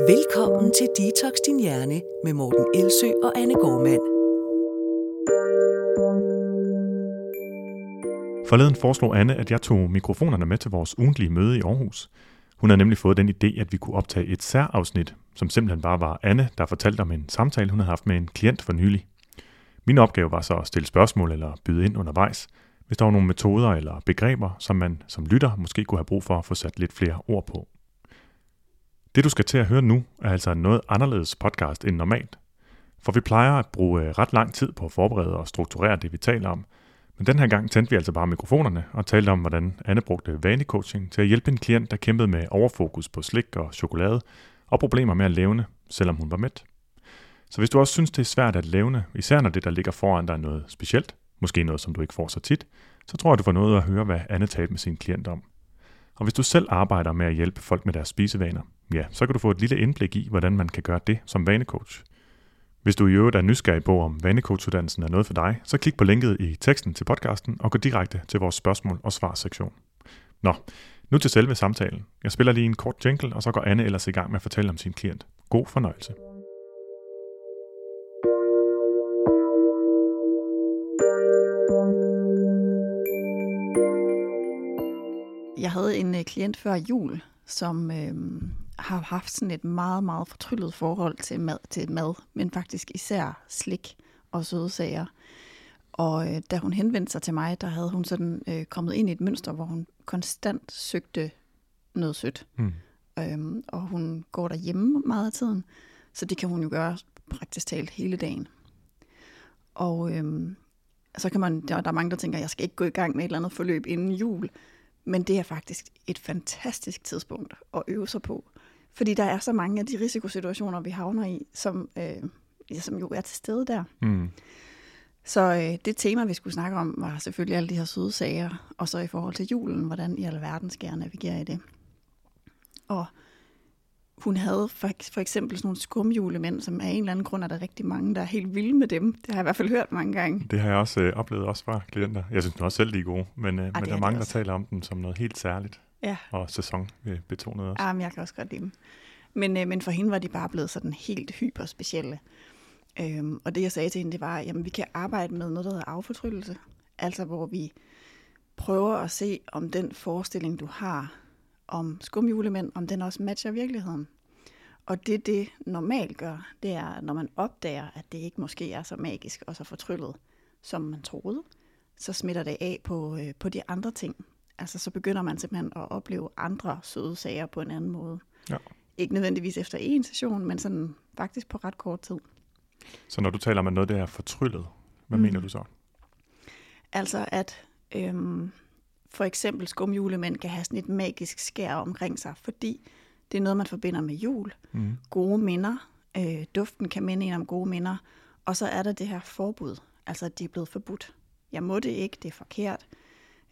Velkommen til Detox Din Hjerne med Morten Elsø og Anne Gormand. Forleden foreslog Anne, at jeg tog mikrofonerne med til vores ugentlige møde i Aarhus. Hun havde nemlig fået den idé, at vi kunne optage et særafsnit, som simpelthen bare var Anne, der fortalte om en samtale, hun havde haft med en klient for nylig. Min opgave var så at stille spørgsmål eller byde ind undervejs, hvis der var nogle metoder eller begreber, som man som lytter måske kunne have brug for at få sat lidt flere ord på. Det du skal til at høre nu er altså en noget anderledes podcast end normalt. For vi plejer at bruge øh, ret lang tid på at forberede og strukturere det, vi taler om. Men den her gang tændte vi altså bare mikrofonerne og talte om, hvordan Anne brugte vanecoaching til at hjælpe en klient, der kæmpede med overfokus på slik og chokolade og problemer med at levne, selvom hun var mæt. Så hvis du også synes, det er svært at levne, især når det, der ligger foran dig, er noget specielt, måske noget, som du ikke får så tit, så tror jeg, du får noget at høre, hvad Anne talte med sin klient om. Og hvis du selv arbejder med at hjælpe folk med deres spisevaner, ja, så kan du få et lille indblik i, hvordan man kan gøre det som vanecoach. Hvis du i øvrigt er nysgerrig på, om vanecoachuddannelsen er noget for dig, så klik på linket i teksten til podcasten og gå direkte til vores spørgsmål- og svar-sektion. Nå, nu til selve samtalen. Jeg spiller lige en kort jingle, og så går Anne ellers i gang med at fortælle om sin klient. God fornøjelse. Jeg havde en øh, klient før jul, som øh, har haft sådan et meget, meget fortryllet forhold til mad, til mad, men faktisk især slik og søde sager. Og øh, da hun henvendte sig til mig, der havde hun sådan øh, kommet ind i et mønster, hvor hun konstant søgte noget sødt. Mm. Øhm, og hun går derhjemme meget af tiden, så det kan hun jo gøre praktisk talt hele dagen. Og øhm, så kan man, der, der er mange, der tænker, jeg skal ikke gå i gang med et eller andet forløb inden jul. Men det er faktisk et fantastisk tidspunkt at øve sig på. Fordi der er så mange af de risikosituationer, vi havner i, som, øh, ja, som jo er til stede der. Mm. Så øh, det tema, vi skulle snakke om, var selvfølgelig alle de her søde sager, og så i forhold til julen, hvordan i alverden skal jeg navigere i det. Og hun havde for, for eksempel sådan nogle skumjulemænd, som af en eller anden grund er der rigtig mange, der er helt vilde med dem. Det har jeg i hvert fald hørt mange gange. Det har jeg også øh, oplevet også fra klienter. Jeg synes også selv, de er gode, men, øh, men det der er mange, de der taler om dem som noget helt særligt. Ja. Og sæsonbetonet også. Ja, men jeg kan også godt lide dem. Men, øh, men for hende var de bare blevet sådan helt hyperspecielle. Øhm, og det jeg sagde til hende, det var, at vi kan arbejde med noget, der hedder affortryllelse. Altså hvor vi prøver at se, om den forestilling, du har om skumjulemænd, om den også matcher virkeligheden. Og det, det normalt gør, det er, når man opdager, at det ikke måske er så magisk og så fortryllet, som man troede, så smitter det af på, øh, på de andre ting. Altså så begynder man simpelthen at opleve andre søde sager på en anden måde. Ja. Ikke nødvendigvis efter en session, men sådan faktisk på ret kort tid. Så når du taler om, at noget der er fortryllet, hvad Mm. mener du så? Altså at øhm, for eksempel skumjulemænd kan have sådan et magisk skær omkring sig, fordi det er noget, man forbinder med jul. Mm. Gode minder. Øh, duften kan minde en om gode minder. Og så er der det her forbud, altså at de er blevet forbudt. Jeg må det ikke, det er forkert.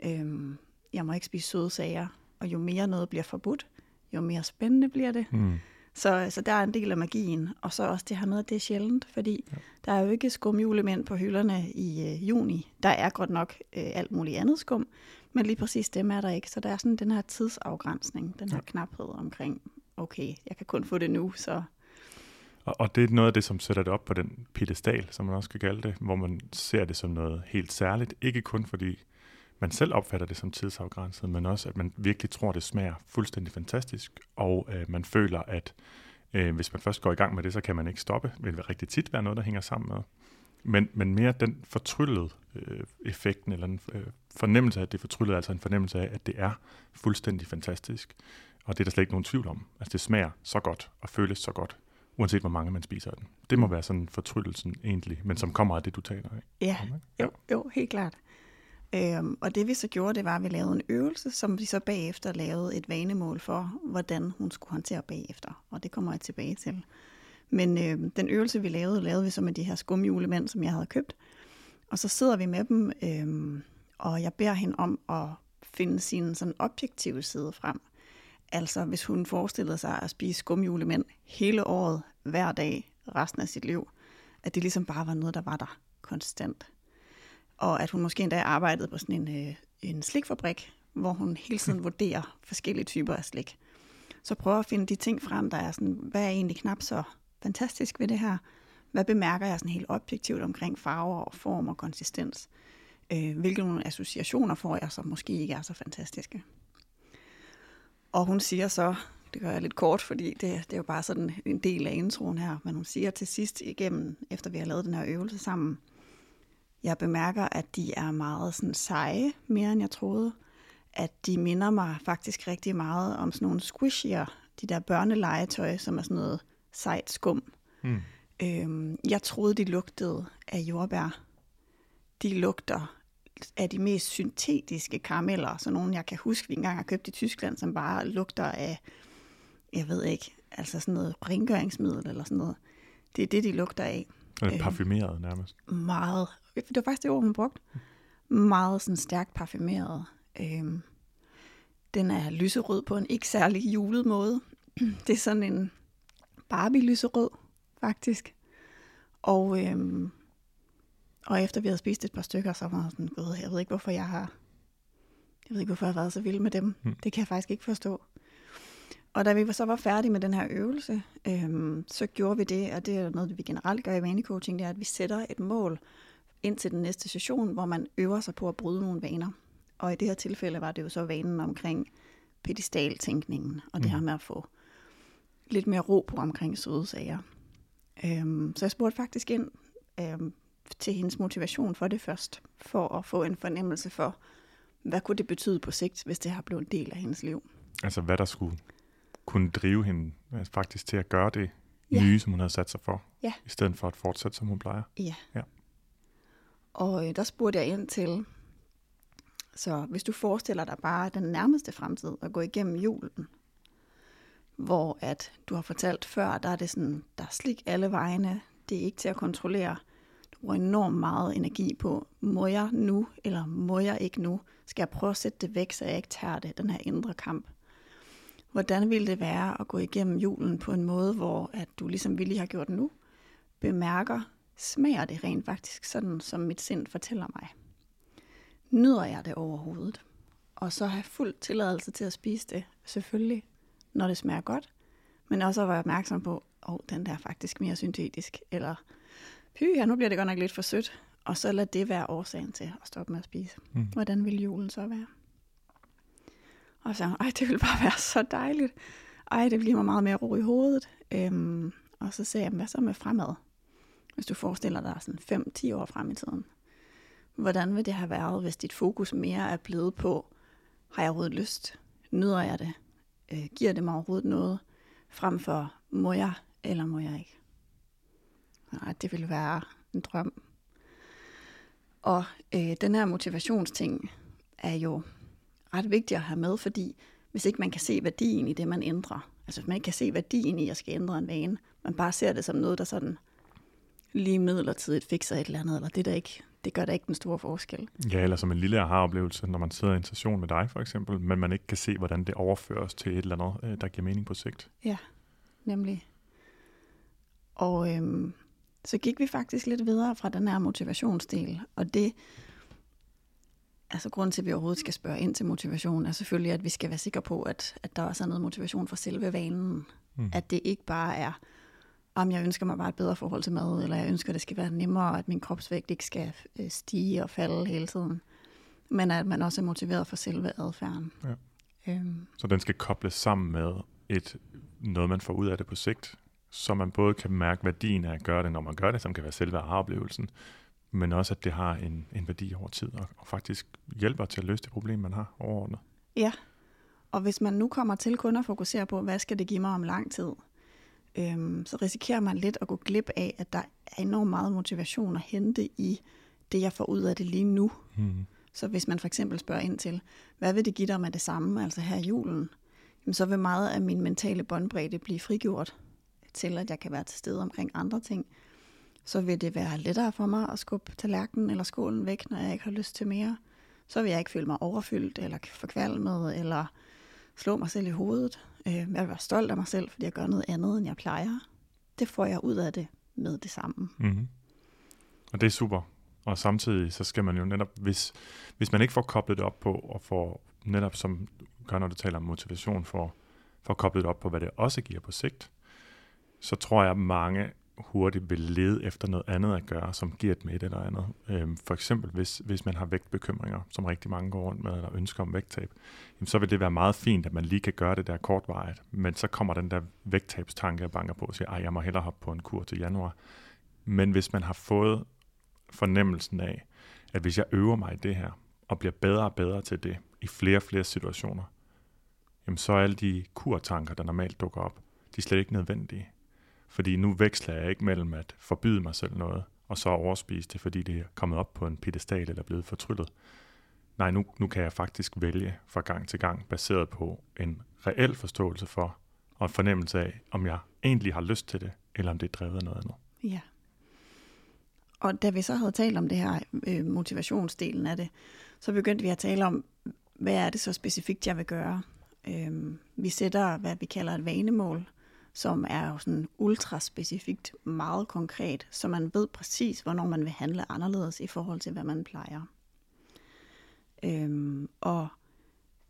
Øhm, jeg må ikke spise søde sager. Og jo mere noget bliver forbudt, jo mere spændende bliver det. Mm. Så, så der er en del af magien, og så også det her med, at det er sjældent, fordi ja. der er jo ikke skumjulemænd på hylderne i øh, juni. Der er godt nok øh, alt muligt andet skum, men lige præcis dem er der ikke. Så der er sådan den her tidsafgrænsning, den her Ja. knaphed omkring, okay, jeg kan kun få det nu, så Og, og det er noget af det, som sætter det op på den pedestal, som man også kan kalde det, hvor man ser det som noget helt særligt. Ikke kun fordi man selv opfatter det som tidsafgrænset, men også at man virkelig tror, det smager fuldstændig fantastisk, og øh, man føler, at øh, hvis man først går i gang med det, så kan man ikke stoppe. Det vil rigtig tit være noget, der hænger sammen med. Men, men mere den fortryllede øh, effekten, eller en øh, fornemmelse af, at det er fortryllet, altså en fornemmelse af, at det er fuldstændig fantastisk. Og det er der slet ikke nogen tvivl om. Altså det smager så godt, og føles så godt, uanset hvor mange man spiser af den. Det må være sådan fortryllelsen egentlig, men som kommer af det, du taler af. ja, jo, jo helt klart. Øhm, og det vi så gjorde, det var, at vi lavede en øvelse, som vi så bagefter lavede et vanemål for, hvordan hun skulle håndtere bagefter. Og det kommer jeg tilbage til. Men øh, den øvelse, vi lavede, lavede vi så med de her skumjulemænd, som jeg havde købt. Og så sidder vi med dem, øh, og jeg beder hende om at finde sin sådan objektive side frem. Altså hvis hun forestillede sig at spise skumjulemænd hele året, hver dag, resten af sit liv, at det ligesom bare var noget, der var der konstant. Og at hun måske endda arbejdede på sådan en, øh, en slikfabrik, hvor hun hele tiden vurderer forskellige typer af slik. Så prøv at finde de ting frem, der er sådan, hvad er egentlig knap så fantastisk ved det her? Hvad bemærker jeg sådan helt objektivt omkring farver og form og konsistens? Øh, hvilke nogle associationer får jeg, som måske ikke er så fantastiske? Og hun siger så, det gør jeg lidt kort, fordi det, det er jo bare sådan en del af introen her, men hun siger til sidst igennem, efter vi har lavet den her øvelse sammen, jeg bemærker, at de er meget sådan seje, mere end jeg troede. At de minder mig faktisk rigtig meget om sådan nogle squishier, de der børnelegetøj, som er sådan noget sejt skum. Mm. Øhm, jeg troede, de lugtede af jordbær. De lugter af de mest syntetiske karameller, så nogle jeg kan huske, vi engang har købt i Tyskland, som bare lugter af, jeg ved ikke, altså sådan noget rengøringsmiddel eller sådan noget. Det er det, de lugter af. Er det parfumeret nærmest? Meget. Det var faktisk det ord, hun brugte. Meget sådan stærkt parfumeret. Øhm, den er lyserød på en ikke særlig julet måde. Det er sådan en Barbie-lyserød, faktisk. Og, øhm, og efter vi havde spist et par stykker, så var jeg sådan, Gud, jeg ved ikke, hvorfor jeg har, jeg ved ikke, hvorfor jeg har været så vild med dem. Mm. Det kan jeg faktisk ikke forstå. Og da vi så var færdige med den her øvelse, øhm, så gjorde vi det, og det er noget, vi generelt gør i vanecoaching, det er, at vi sætter et mål ind til den næste session, hvor man øver sig på at bryde nogle vaner. Og i det her tilfælde var det jo så vanen omkring pedestaltænkningen, og det mm. her med at få lidt mere ro på omkring søde sager. Øhm, så jeg spurgte faktisk ind øhm, til hendes motivation for det først, for at få en fornemmelse for, hvad kunne det betyde på sigt, hvis det har blevet en del af hendes liv. Altså hvad der skulle kunne drive hende altså faktisk til at gøre det ja. nye, som hun havde sat sig for, ja. i stedet for at fortsætte, som hun plejer. Ja. ja. Og øh, der spurgte jeg ind til, så hvis du forestiller dig bare den nærmeste fremtid at gå igennem julen, hvor at du har fortalt før, der er det sådan, der er slik alle vegne, det er ikke til at kontrollere. Du bruger enormt meget energi på, må jeg nu, eller må jeg ikke nu? Skal jeg prøve at sætte det væk, så jeg ikke tager det, den her indre kamp? Hvordan ville det være at gå igennem julen på en måde, hvor at du ligesom vi lige har gjort nu, bemærker, smager det rent faktisk sådan, som mit sind fortæller mig? Nyder jeg det overhovedet? Og så har jeg fuld tilladelse til at spise det, selvfølgelig, når det smager godt, men også at være opmærksom på, åh, oh, den der er faktisk mere syntetisk, eller py, ja, nu bliver det godt nok lidt for sødt, og så lad det være årsagen til at stoppe med at spise. Mm. Hvordan vil julen så være? Og så ej, det ville bare være så dejligt. Ej, det bliver mig meget mere ro i hovedet. Øhm, og så sagde jeg, hvad så med fremad? Hvis du forestiller dig sådan 5-10 år frem i tiden. Hvordan vil det have været, hvis dit fokus mere er blevet på, har jeg overhovedet lyst? Nyder jeg det? Øh, giver det mig overhovedet noget? Frem for, må jeg eller må jeg ikke? Nej, det ville være en drøm. Og øh, den her motivationsting er jo ret vigtig at have med, fordi hvis ikke man kan se værdien i det, man ændrer, altså hvis man ikke kan se værdien i at skal ændre en vane, man bare ser det som noget, der sådan lige midlertidigt fikser et eller andet, eller det der ikke, det gør da ikke den store forskel. Ja, eller som en lille aha-oplevelse, når man sidder i en session med dig for eksempel, men man ikke kan se, hvordan det overføres til et eller andet, øh, der giver mening på sigt. Ja, nemlig. Og øhm, så gik vi faktisk lidt videre fra den her motivationsdel, og det altså grund til, at vi overhovedet skal spørge ind til motivation, er selvfølgelig, at vi skal være sikre på, at, at der også er noget motivation for selve vanen. Mm. At det ikke bare er, om jeg ønsker mig bare et bedre forhold til mad, eller jeg ønsker, at det skal være nemmere, at min kropsvægt ikke skal øh, stige og falde hele tiden. Men at man også er motiveret for selve adfærden. Ja. Øhm. Så den skal kobles sammen med et, noget, man får ud af det på sigt, så man både kan mærke værdien af at gøre det, når man gør det, som kan være selve oplevelsen, men også at det har en, en værdi over tid, og, og faktisk hjælper til at løse det problem, man har overordnet. Ja, og hvis man nu kommer til kun at fokusere på, hvad skal det give mig om lang tid, øhm, så risikerer man lidt at gå glip af, at der er enormt meget motivation at hente i det, jeg får ud af det lige nu. Mm. Så hvis man for eksempel spørger ind til, hvad vil det give dig med det samme, altså her i julen, jamen så vil meget af min mentale båndbredde blive frigjort til, at jeg kan være til stede omkring andre ting, så vil det være lettere for mig at skubbe tallerkenen eller skålen væk, når jeg ikke har lyst til mere. Så vil jeg ikke føle mig overfyldt eller forkvalmet eller slå mig selv i hovedet. Øh, jeg vil være stolt af mig selv, fordi jeg gør noget andet, end jeg plejer. Det får jeg ud af det med det samme. Mm-hmm. Og det er super. Og samtidig så skal man jo netop, hvis, hvis man ikke får koblet det op på, og får netop som gør, når du taler om motivation, for for koblet op på, hvad det også giver på sigt, så tror jeg, at mange hurtigt vil lede efter noget andet at gøre, som giver et med et eller andet. Øhm, for eksempel, hvis, hvis man har vægtbekymringer, som rigtig mange går rundt med, eller ønsker om vægttab, jamen, så vil det være meget fint, at man lige kan gøre det der kortvarigt, men så kommer den der vægttabstanke og banker på og siger, at jeg må hellere hoppe på en kur til januar. Men hvis man har fået fornemmelsen af, at hvis jeg øver mig i det her, og bliver bedre og bedre til det i flere og flere situationer, jamen så er alle de kurtanker, der normalt dukker op, de er slet ikke nødvendige. Fordi nu veksler jeg ikke mellem at forbyde mig selv noget, og så overspise det, fordi det er kommet op på en pedestal eller blevet fortryllet. Nej, nu, nu kan jeg faktisk vælge fra gang til gang, baseret på en reel forståelse for, og en fornemmelse af, om jeg egentlig har lyst til det, eller om det er drevet af noget andet. Ja. Og da vi så havde talt om det her øh, motivationsdelen af det, så begyndte vi at tale om, hvad er det så specifikt, jeg vil gøre. Øhm, vi sætter, hvad vi kalder et vanemål, som er jo sådan ultraspecifikt, meget konkret, så man ved præcis, hvornår man vil handle anderledes i forhold til, hvad man plejer. Øhm, og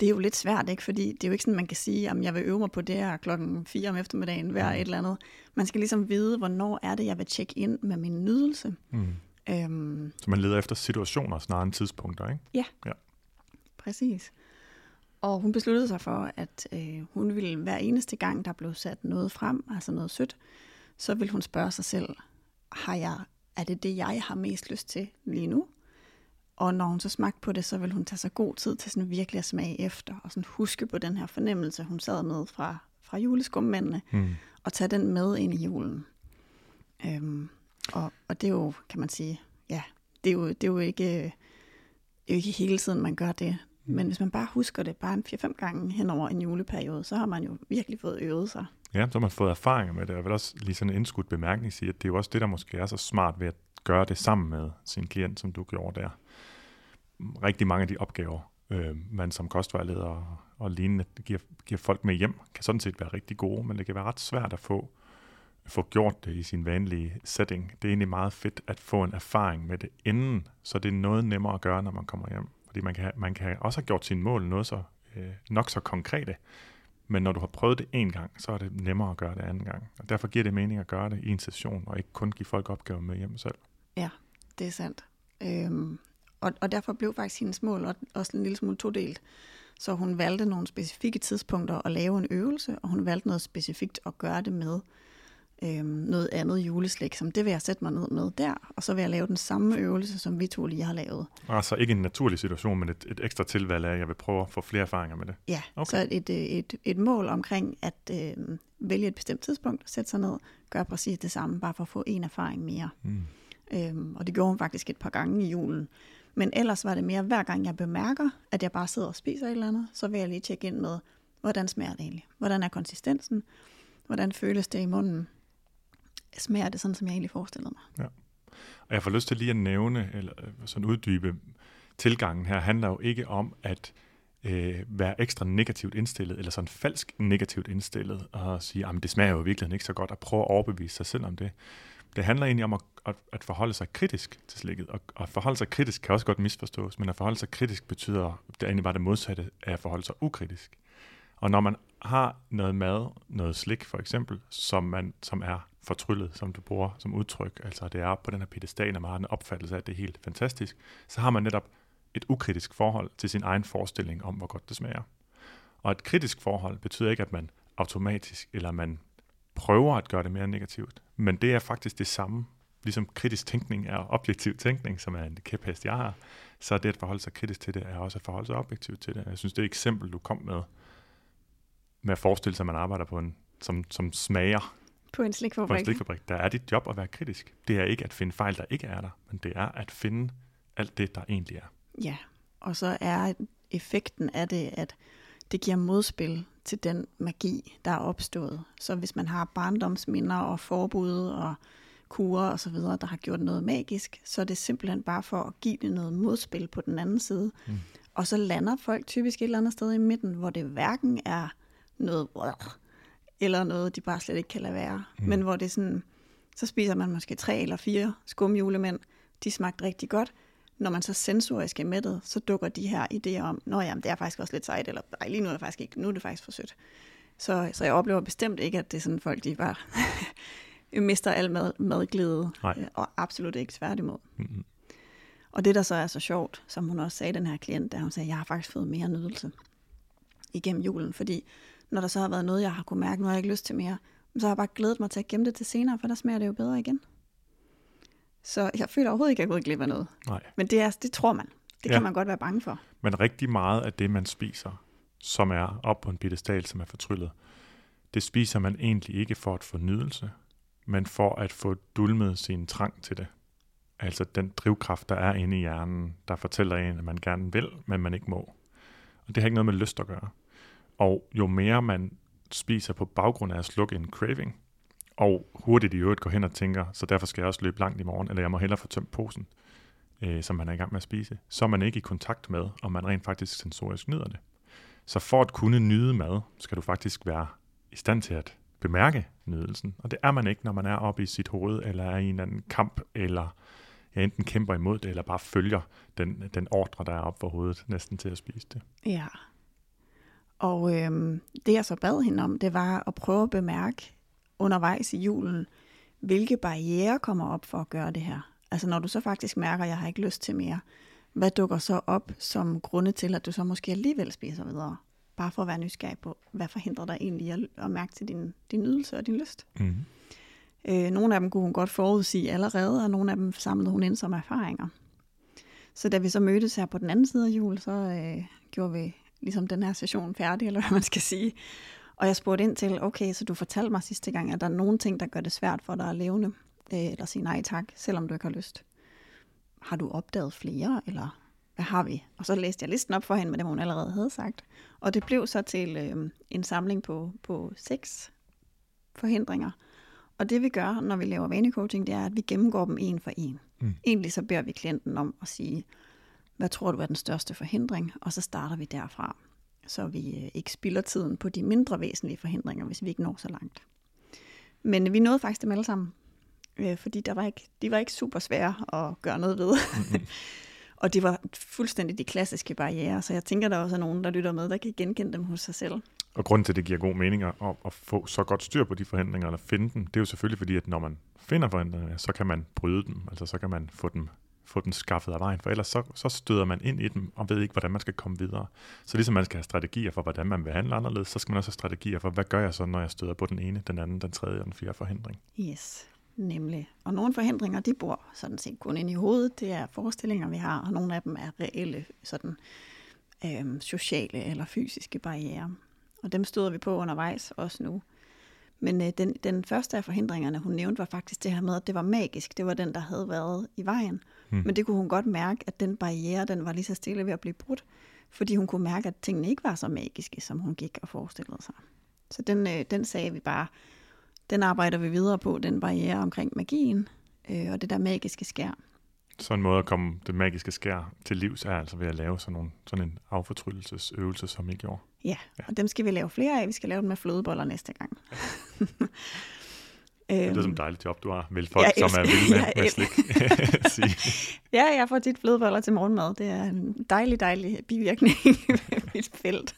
det er jo lidt svært, ikke? fordi det er jo ikke sådan, man kan sige, at jeg vil øve mig på det her klokken 4 om eftermiddagen hver mm. et eller andet. Man skal ligesom vide, hvornår er det, jeg vil tjekke ind med min nydelse. Mm. Øhm, så man leder efter situationer snarere end tidspunkter, ikke? Ja, ja. præcis. Og hun besluttede sig for, at øh, hun ville hver eneste gang, der blev sat noget frem, altså noget sødt, så ville hun spørge sig selv, har jeg, er det det, jeg har mest lyst til lige nu? Og når hun så smagte på det, så vil hun tage sig god tid til sådan virkelig at smage efter, og sådan huske på den her fornemmelse, hun sad med fra, fra juleskummændene, mm. og tage den med ind i julen. Øhm, og, og det er jo, kan man sige, ja, det er jo, det er jo ikke, det er jo ikke hele tiden, man gør det. Men hvis man bare husker det bare en 4-5 gange hen over en juleperiode, så har man jo virkelig fået øvet sig. Ja, så har man fået erfaringer med det. Jeg vil også lige sådan en indskudt bemærkning sige, at det er jo også det, der måske er så smart ved at gøre det sammen med sin klient, som du gjorde der. Rigtig mange af de opgaver, øh, man som kostvejleder og lignende giver, giver folk med hjem, kan sådan set være rigtig gode, men det kan være ret svært at få, få gjort det i sin vanlige setting. Det er egentlig meget fedt at få en erfaring med det inden, så det er noget nemmere at gøre, når man kommer hjem. Fordi man kan, man kan også have gjort sine mål noget så, øh, nok så konkrete, men når du har prøvet det en gang, så er det nemmere at gøre det anden gang. Og derfor giver det mening at gøre det i en session, og ikke kun give folk opgaver med hjem selv. Ja, det er sandt. Øhm, og, og derfor blev faktisk hendes mål også en lille smule todelt. Så hun valgte nogle specifikke tidspunkter at lave en øvelse, og hun valgte noget specifikt at gøre det med øhm, noget andet juleslæg, som det vil jeg sætte mig ned med der, og så vil jeg lave den samme øvelse, som vi to lige har lavet. Altså ikke en naturlig situation, men et, et ekstra tilvalg af, at jeg vil prøve at få flere erfaringer med det? Ja, okay. så et, et, et, et mål omkring at øh, vælge et bestemt tidspunkt, sætte sig ned, gøre præcis det samme, bare for at få en erfaring mere. Mm. Øhm, og det gjorde hun faktisk et par gange i julen. Men ellers var det mere, hver gang jeg bemærker, at jeg bare sidder og spiser et eller andet, så vil jeg lige tjekke ind med, hvordan smager det egentlig? Hvordan er konsistensen? Hvordan føles det i munden? Smager det sådan, som jeg egentlig forestillede mig. Ja. Og jeg får lyst til lige at nævne, eller øh, sådan uddybe, tilgangen her handler jo ikke om at øh, være ekstra negativt indstillet, eller sådan falsk negativt indstillet, og sige, at det smager jo virkelig ikke så godt, at prøve at overbevise sig selv om det. Det handler egentlig om at, at, at forholde sig kritisk til slikket, og at forholde sig kritisk kan også godt misforstås, men at forholde sig kritisk betyder, det er egentlig bare det modsatte af at forholde sig ukritisk. Og når man har noget mad, noget slik for eksempel, som, man, som er fortryllet, som du bruger som udtryk, altså det er på den her pedestal, og man har en opfattelse af, at det er helt fantastisk, så har man netop et ukritisk forhold til sin egen forestilling om, hvor godt det smager. Og et kritisk forhold betyder ikke, at man automatisk, eller man prøver at gøre det mere negativt, men det er faktisk det samme, ligesom kritisk tænkning er objektiv tænkning, som er en kæphest, jeg har, så det at forholde sig kritisk til det, er også at forholde sig objektivt til det. Jeg synes, det eksempel, du kom med, med at forestille sig, at man arbejder på en, som, som smager på en slikfabrik. På en slikfabrik. Der er dit job at være kritisk. Det er ikke at finde fejl, der ikke er der, men det er at finde alt det, der egentlig er. Ja, og så er effekten af det, at det giver modspil til den magi, der er opstået. Så hvis man har barndomsminder og forbud og kurer og så videre, der har gjort noget magisk, så er det simpelthen bare for at give det noget modspil på den anden side. Mm. Og så lander folk typisk et eller andet sted i midten, hvor det hverken er noget eller noget, de bare slet ikke kan lade være. Mm. Men hvor det er sådan, så spiser man måske tre eller fire skumjulemænd, de smagte rigtig godt. Når man så sensorisk er mættet, så dukker de her idéer om, nå jamen, det er faktisk også lidt sejt, eller nej, lige nu er det faktisk ikke, nu er det faktisk for sødt. Så, så jeg oplever bestemt ikke, at det er sådan folk, de bare mister al mad, madglæde. Nej. Øh, Og absolut ikke tværtimod. Mm-hmm. Og det, der så er så sjovt, som hun også sagde, den her klient, der hun sagde, jeg har faktisk fået mere nydelse igennem julen, fordi når der så har været noget, jeg har kunne mærke, nu har jeg ikke lyst til mere, så har jeg bare glædet mig til at gemme det til senere, for der smager det jo bedre igen. Så jeg føler overhovedet ikke, at jeg er gået glip af noget. Nej. Men det, er, det tror man. Det Ja. kan man godt være bange for. Men rigtig meget af det, man spiser, som er op på en pedestal, som er fortryllet, det spiser man egentlig ikke for at få nydelse, men for at få dulmet sin trang til det. Altså den drivkraft, der er inde i hjernen, der fortæller en, at man gerne vil, men man ikke må. Og det har ikke noget med lyst at gøre. Og jo mere man spiser på baggrund af at slukke en craving, og hurtigt i øvrigt går hen og tænker, så derfor skal jeg også løbe langt i morgen, eller jeg må hellere få tømt posen, øh, som man er i gang med at spise, så er man ikke i kontakt med, om man rent faktisk sensorisk nyder det. Så for at kunne nyde mad, skal du faktisk være i stand til at bemærke nydelsen. Og det er man ikke, når man er oppe i sit hoved, eller er i en anden kamp, eller ja, enten kæmper imod det, eller bare følger den, den ordre, der er op for hovedet, næsten til at spise det. Ja. Og øhm, det jeg så bad hende om, det var at prøve at bemærke undervejs i julen, hvilke barriere kommer op for at gøre det her. Altså når du så faktisk mærker, at jeg har ikke lyst til mere, hvad dukker så op som grunde til, at du så måske alligevel spiser videre? Bare for at være nysgerrig på, hvad forhindrer dig egentlig at, at mærke til din, din nydelse og din lyst? Mm. Øh, nogle af dem kunne hun godt forudsige allerede, og nogle af dem samlede hun ind som erfaringer. Så da vi så mødtes her på den anden side af jul, så øh, gjorde vi ligesom den her session færdig, eller hvad man skal sige. Og jeg spurgte ind til, okay, så du fortalte mig sidste gang, at der er nogle ting, der gør det svært for dig at levende, øh, eller sige nej tak, selvom du ikke har lyst. Har du opdaget flere, eller hvad har vi? Og så læste jeg listen op for hende med det, hun allerede havde sagt. Og det blev så til øh, en samling på, på seks forhindringer. Og det vi gør, når vi laver vanecoaching, det er, at vi gennemgår dem en for en. Mm. Egentlig så beder vi klienten om at sige, hvad tror du er den største forhindring? Og så starter vi derfra, så vi øh, ikke spilder tiden på de mindre væsentlige forhindringer, hvis vi ikke når så langt. Men vi nåede faktisk dem alle sammen, øh, fordi der var ikke, de var ikke super svære at gøre noget ved. Mm-hmm. og det var fuldstændig de klassiske barriere, så jeg tænker, der også er nogen, der lytter med, der kan genkende dem hos sig selv. Og grunden til, at det giver god mening at, at få så godt styr på de forhindringer, eller finde dem, det er jo selvfølgelig fordi, at når man finder forhindringerne, så kan man bryde dem, altså så kan man få dem, få dem skaffet af vejen, for ellers så, så støder man ind i dem, og ved ikke, hvordan man skal komme videre. Så ligesom man skal have strategier for, hvordan man vil handle anderledes, så skal man også have strategier for, hvad gør jeg så, når jeg støder på den ene, den anden, den tredje og den fjerde forhindring. Yes, nemlig. Og nogle forhindringer, de bor sådan set kun inde i hovedet. Det er forestillinger, vi har, og nogle af dem er reelle sådan, øh, sociale eller fysiske barriere. Og dem støder vi på undervejs også nu. Men øh, den, den første af forhindringerne, hun nævnte, var faktisk det her med, at det var magisk. Det var den, der havde været i vejen. Hmm. Men det kunne hun godt mærke, at den barriere, den var lige så stille ved at blive brudt. Fordi hun kunne mærke, at tingene ikke var så magiske, som hun gik og forestillede sig. Så den, øh, den sagde vi bare, den arbejder vi videre på, den barriere omkring magien øh, og det der magiske skær. Så en måde at komme det magiske skær til livs er altså ved at lave sådan, nogle, sådan en affortryllelsesøvelse, som I gjorde. Ja, og dem skal vi lave flere af. Vi skal lave dem med flødeboller næste gang. Det er som et dejligt job, du har. Vel folk, Jeg som er elsker- vilde med, med slik. Ja, jeg får tit flødeboller til morgenmad. Det er en dejlig, dejlig bivirkning ved mit felt.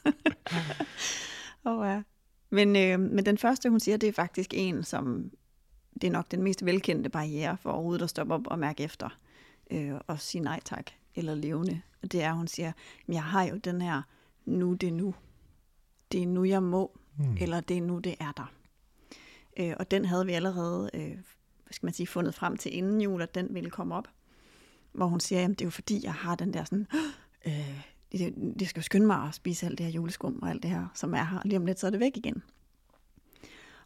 og, ja. men, øh, men den første, hun siger, det er faktisk en, som det er nok den mest velkendte barriere for overhovedet at stoppe op og mærke efter øh, og sige nej tak eller levende. Og det er, at hun siger, "Men jeg har jo den her, nu det er nu. Det er nu, jeg må, Hmm. eller det er nu, det er der. Øh, og den havde vi allerede, øh, hvad skal man sige, fundet frem til inden jul, at den ville komme op. Hvor hun siger, at det er jo fordi, jeg har den der sådan, øh, det, det skal jo skynde mig at spise alt det her juleskum og alt det her, som er her. Lige om lidt, så er det væk igen.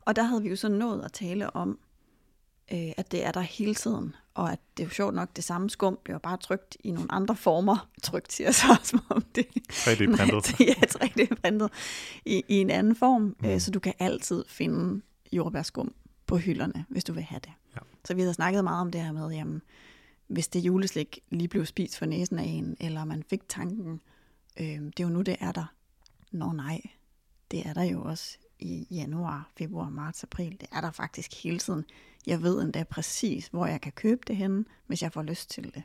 Og der havde vi jo så nået at tale om, øh, at det er der hele tiden, og at det er jo sjovt nok, det samme skum bliver bare trygt i nogle andre former. Trygt siger jeg så, som om det 3D-printet. ja, 3D-printet i, i en anden form, mm. øh, så du kan altid finde jordbærskum på hylderne, hvis du vil have det. Ja. Så vi har snakket meget om det her med, jamen, hvis det juleslik lige blev spist for næsen af en, eller man fik tanken, øh, det er jo nu, det er der. Nå nej, det er der jo også i januar, februar, marts, april. Det er der faktisk hele tiden. Jeg ved endda præcis, hvor jeg kan købe det henne, hvis jeg får lyst til det.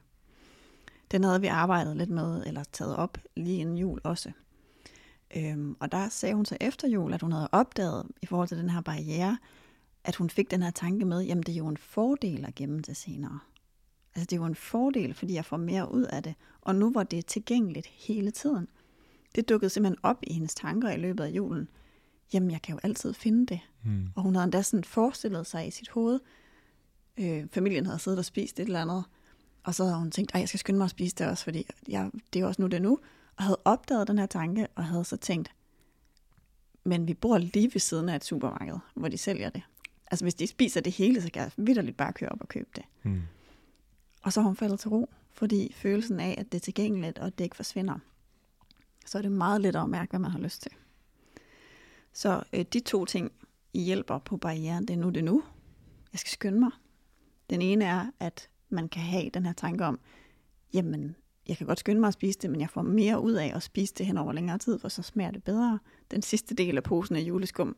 Den havde vi arbejdet lidt med, eller taget op lige inden jul også. Øhm, og der sagde hun så efter jul, at hun havde opdaget i forhold til den her barriere, at hun fik den her tanke med, jamen det er jo en fordel at gemme det senere. Altså det er jo en fordel, fordi jeg får mere ud af det. Og nu var det tilgængeligt hele tiden. Det dukkede simpelthen op i hendes tanker i løbet af julen. Jamen jeg kan jo altid finde det. Mm. Og hun havde endda sådan forestillet sig i sit hoved, øh, familien havde siddet og spist et eller andet, og så havde hun tænkt, at jeg skal skynde mig at spise det også, fordi jeg, det er også nu det er nu, og havde opdaget den her tanke, og havde så tænkt, men vi bor lige ved siden af et supermarked, hvor de sælger det. Altså hvis de spiser det hele, så kan jeg vidderligt bare køre op og købe det. Mm. Og så har hun faldet til ro, fordi følelsen af, at det er tilgængeligt, og det ikke forsvinder, så er det meget lettere at mærke, hvad man har lyst til. Så øh, de to ting hjælper på barrieren. Det er nu, det er nu. Jeg skal skynde mig. Den ene er, at man kan have den her tanke om, jamen, jeg kan godt skynde mig at spise det, men jeg får mere ud af at spise det hen over længere tid, for så smager det bedre. Den sidste del af posen af juleskum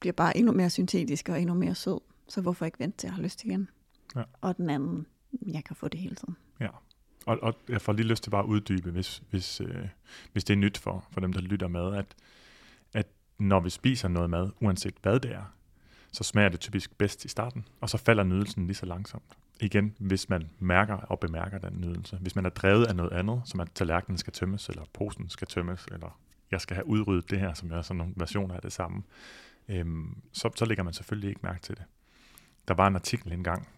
bliver bare endnu mere syntetisk og endnu mere sød. Så hvorfor ikke vente til, at jeg har lyst igen? Ja. Og den anden, jeg kan få det hele tiden. Ja. Og, og jeg får lige lyst til bare at uddybe, hvis, hvis, øh, hvis det er nyt for, for dem, der lytter med, at når vi spiser noget mad, uanset hvad det er, så smager det typisk bedst i starten, og så falder nydelsen lige så langsomt. Igen, hvis man mærker og bemærker den nydelse. Hvis man er drevet af noget andet, som at tallerkenen skal tømmes, eller posen skal tømmes, eller jeg skal have udryddet det her, som er sådan nogle versioner af det samme, øhm, så, så lægger man selvfølgelig ikke mærke til det. Der var en artikel engang,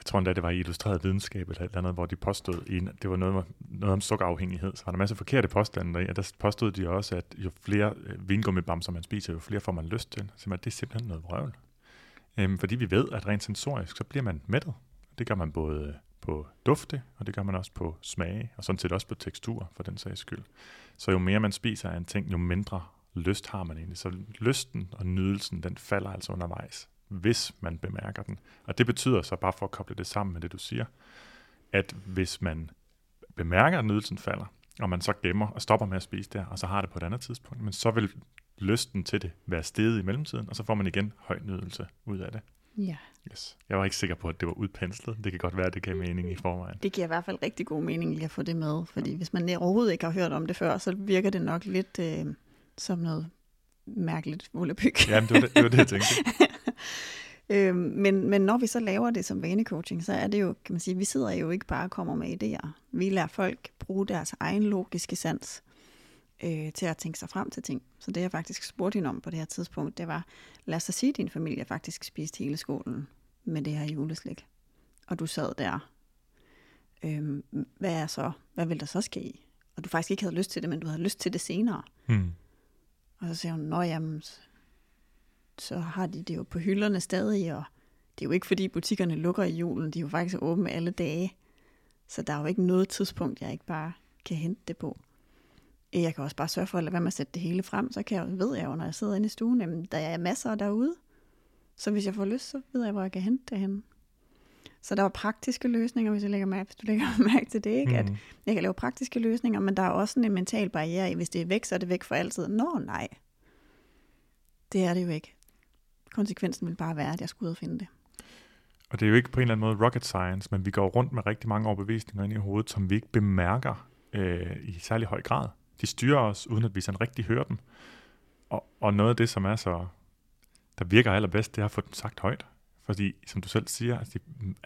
jeg tror endda, det var i Illustreret Videnskab eller et eller andet, hvor de påstod, i, det var noget, noget om sukkerafhængighed, så var der masser af forkerte påstande deri, og der påstod de også, at jo flere øh, vingummibamser man spiser, jo flere får man lyst til. Så det er simpelthen noget vrøvl. Øhm, fordi vi ved, at rent sensorisk, så bliver man mættet. Det gør man både øh, på dufte, og det gør man også på smage, og sådan set også på tekstur, for den sags skyld. Så jo mere man spiser af en ting, jo mindre lyst har man egentlig. Så lysten og nydelsen, den falder altså undervejs, hvis man bemærker den. Og det betyder så, bare for at koble det sammen med det, du siger, at hvis man bemærker, at nydelsen falder, og man så gemmer og stopper med at spise der, og så har det på et andet tidspunkt, men så vil lysten til det være steget i mellemtiden, og så får man igen høj nydelse ud af det. Ja. Yes. Jeg var ikke sikker på, at det var udpenslet. Det kan godt være, at det gav mening i forvejen. Det giver i hvert fald rigtig god mening lige at få det med, fordi hvis man overhovedet ikke har hørt om det før, så virker det nok lidt øh, som noget mærkeligt volapyk. Jamen, det var det, det, var det jeg tænkte. øh, men, men når vi så laver det som vanecoaching, så er det jo, kan man sige, vi sidder jo ikke bare og kommer med idéer. Vi lader folk bruge deres egen logiske sans øh, til at tænke sig frem til ting. Så det jeg faktisk spurgte hende om på det her tidspunkt, det var, lad os sige, at din familie faktisk spiste hele skålen med det her juleslik. Og du sad der. Øh, hvad er så? Hvad vil der så ske? Og du faktisk ikke havde lyst til det, men du havde lyst til det senere. Hmm. Og så siger hun, nå jamen, så har de det jo på hylderne stadig, og det er jo ikke fordi butikkerne lukker i julen, de er jo faktisk åbne alle dage. Så der er jo ikke noget tidspunkt, jeg ikke bare kan hente det på. Jeg kan også bare sørge for at lade være med at sætte det hele frem, så kan jeg, ved jeg jo, når jeg sidder inde i stuen, jamen, der er masser derude. Så hvis jeg får lyst, så ved jeg, hvor jeg kan hente det henne. Så der var praktiske løsninger, hvis, jeg lægger mærke, hvis du lægger mærke til det, ikke? Mm. at jeg kan lave praktiske løsninger, men der er også sådan en mental barriere i, hvis det er væk, så er det væk for altid. Nå nej, det er det jo ikke. Konsekvensen vil bare være, at jeg skulle ud og finde det. Og det er jo ikke på en eller anden måde rocket science, men vi går rundt med rigtig mange overbevisninger ind i hovedet, som vi ikke bemærker øh, i særlig høj grad. De styrer os, uden at vi sådan rigtig hører dem. Og, og noget af det, som er så, der virker allerbedst, det er at få dem sagt højt. Fordi, som du selv siger, altså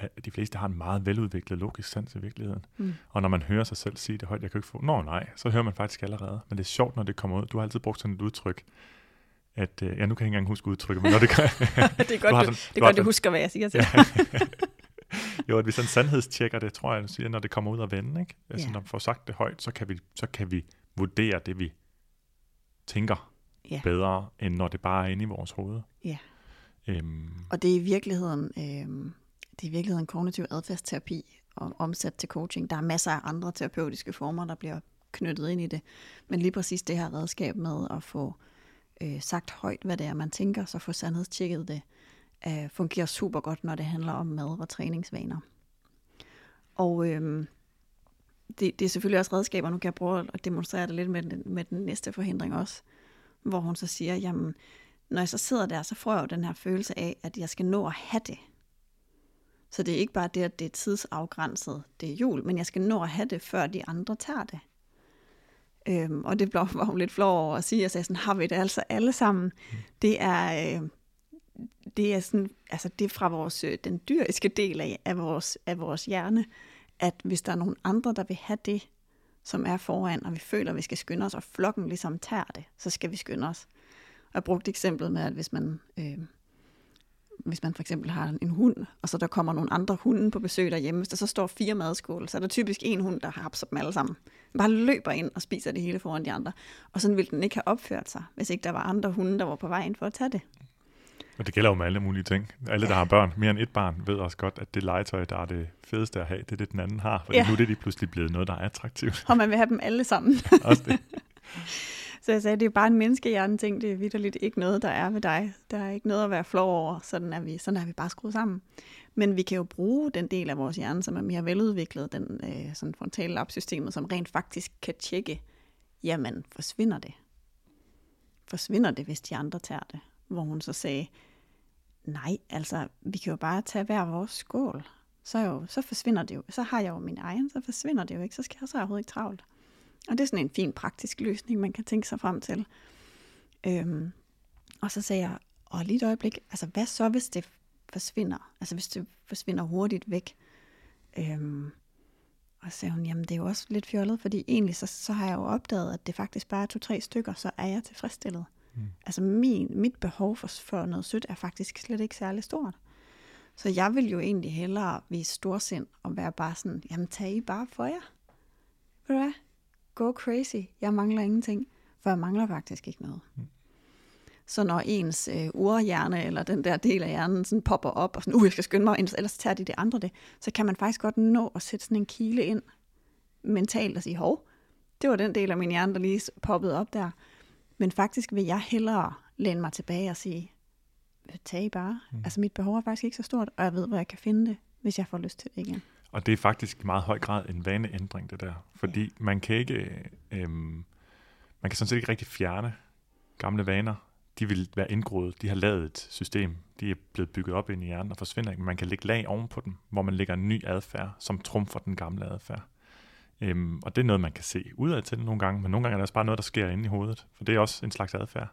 de, de fleste har en meget veludviklet logisk sans i virkeligheden. Mm. Og når man hører sig selv sige det højt, jeg kan ikke få, nå nej, så hører man faktisk allerede. Men det er sjovt, når det kommer ud. Du har altid brugt sådan et udtryk, at, øh, ja, nu kan jeg ikke engang huske udtrykket, men når det gør... det er godt, du, sådan, det er godt, du husker, hvad jeg siger til jo, at vi sådan sandhedstjekker det, tror jeg, du siger, når det kommer ud af vende, ikke? Altså, ja. når vi får sagt det højt, så kan vi, så kan vi vurdere det, vi tænker ja. bedre, end når det bare er inde i vores hoved. Ja. Øhm. Og det er i virkeligheden, øhm, det er i virkeligheden kognitiv adfærdsterapi og omsat til coaching. Der er masser af andre terapeutiske former, der bliver knyttet ind i det. Men lige præcis det her redskab med at få øh, sagt højt, hvad det er, man tænker, så få sandhedstjekket det, øh, fungerer super godt, når det handler om mad og træningsvaner. Og øh, det, det er selvfølgelig også redskaber, nu kan jeg prøve at demonstrere det lidt med den, med den næste forhindring også, hvor hun så siger, jamen, når jeg så sidder der, så får jeg jo den her følelse af, at jeg skal nå at have det. Så det er ikke bare det, at det er tidsafgrænset, det er jul, men jeg skal nå at have det, før de andre tager det. Øhm, og det blev, var hun lidt flov over at sige, jeg sagde sådan, har vi det altså alle sammen. Mm. Det er, øh, det er sådan, altså det er fra vores, øh, den dyriske del af, af, vores, af vores hjerne, at hvis der er nogen andre, der vil have det, som er foran, og vi føler, at vi skal skynde os, og flokken ligesom tager det, så skal vi skynde os. Jeg brugte eksemplet med, at hvis man, øh, hvis man for eksempel har en hund, og så der kommer nogle andre hunde på besøg derhjemme, hvis der så står fire madskåle, så er der typisk en hund, der har dem alle sammen. Den bare løber ind og spiser det hele foran de andre. Og sådan ville den ikke have opført sig, hvis ikke der var andre hunde, der var på vej ind for at tage det. Og det gælder jo med alle mulige ting. Alle, der har børn, mere end et barn, ved også godt, at det legetøj, der er det fedeste at have, det er det, den anden har. For ja. nu er det de pludselig blevet noget, der er attraktivt. Og man vil have dem alle sammen. også det. Så jeg sagde, det er bare en menneskehjerne ting, det er vidderligt ikke noget, der er ved dig. Der er ikke noget at være flov over, sådan er vi, sådan er vi bare skruet sammen. Men vi kan jo bruge den del af vores hjerne, som er mere veludviklet, den øh, sådan frontallapsystemet, som rent faktisk kan tjekke, jamen forsvinder det? Forsvinder det, hvis de andre tager det? Hvor hun så sagde, nej, altså vi kan jo bare tage hver vores skål. Så, jo, så forsvinder det jo. Så har jeg jo min egen, så forsvinder det jo ikke. Så skal jeg så overhovedet ikke travlt. Og det er sådan en fin praktisk løsning, man kan tænke sig frem til. Øhm, og så sagde jeg, og lige et øjeblik, altså hvad så, hvis det forsvinder? Altså hvis det forsvinder hurtigt væk? Øhm, og så sagde hun, jamen det er jo også lidt fjollet, fordi egentlig så, så har jeg jo opdaget, at det faktisk bare er to-tre stykker, så er jeg tilfredsstillet. Mm. Altså min, mit behov for, for noget sødt er faktisk slet ikke særlig stort. Så jeg vil jo egentlig hellere vise storsind og være bare sådan, jamen tag I bare for jer. Ved du hvad? Go crazy, jeg mangler ingenting, for jeg mangler faktisk ikke noget. Mm. Så når ens øh, urhjerne, eller den der del af hjernen, sådan popper op, og sådan, uh, jeg skal skynde mig, ellers tager de det andre det, så kan man faktisk godt nå at sætte sådan en kile ind mentalt og sige, hov, det var den del af min hjerne, der lige poppede op der. Men faktisk vil jeg hellere læne mig tilbage og sige, tag bare. Mm. Altså mit behov er faktisk ikke så stort, og jeg ved, hvor jeg kan finde det, hvis jeg får lyst til det igen. Og det er faktisk i meget høj grad en vaneændring, det der. Fordi ja. man kan ikke, øhm, man kan sådan set ikke rigtig fjerne gamle vaner. De vil være indgroet. De har lavet et system. De er blevet bygget op ind i hjernen og forsvinder ikke. Men man kan lægge lag ovenpå dem, hvor man lægger en ny adfærd, som trumfer den gamle adfærd. Øhm, og det er noget, man kan se udad til nogle gange, men nogle gange er det også bare noget, der sker inde i hovedet. For det er også en slags adfærd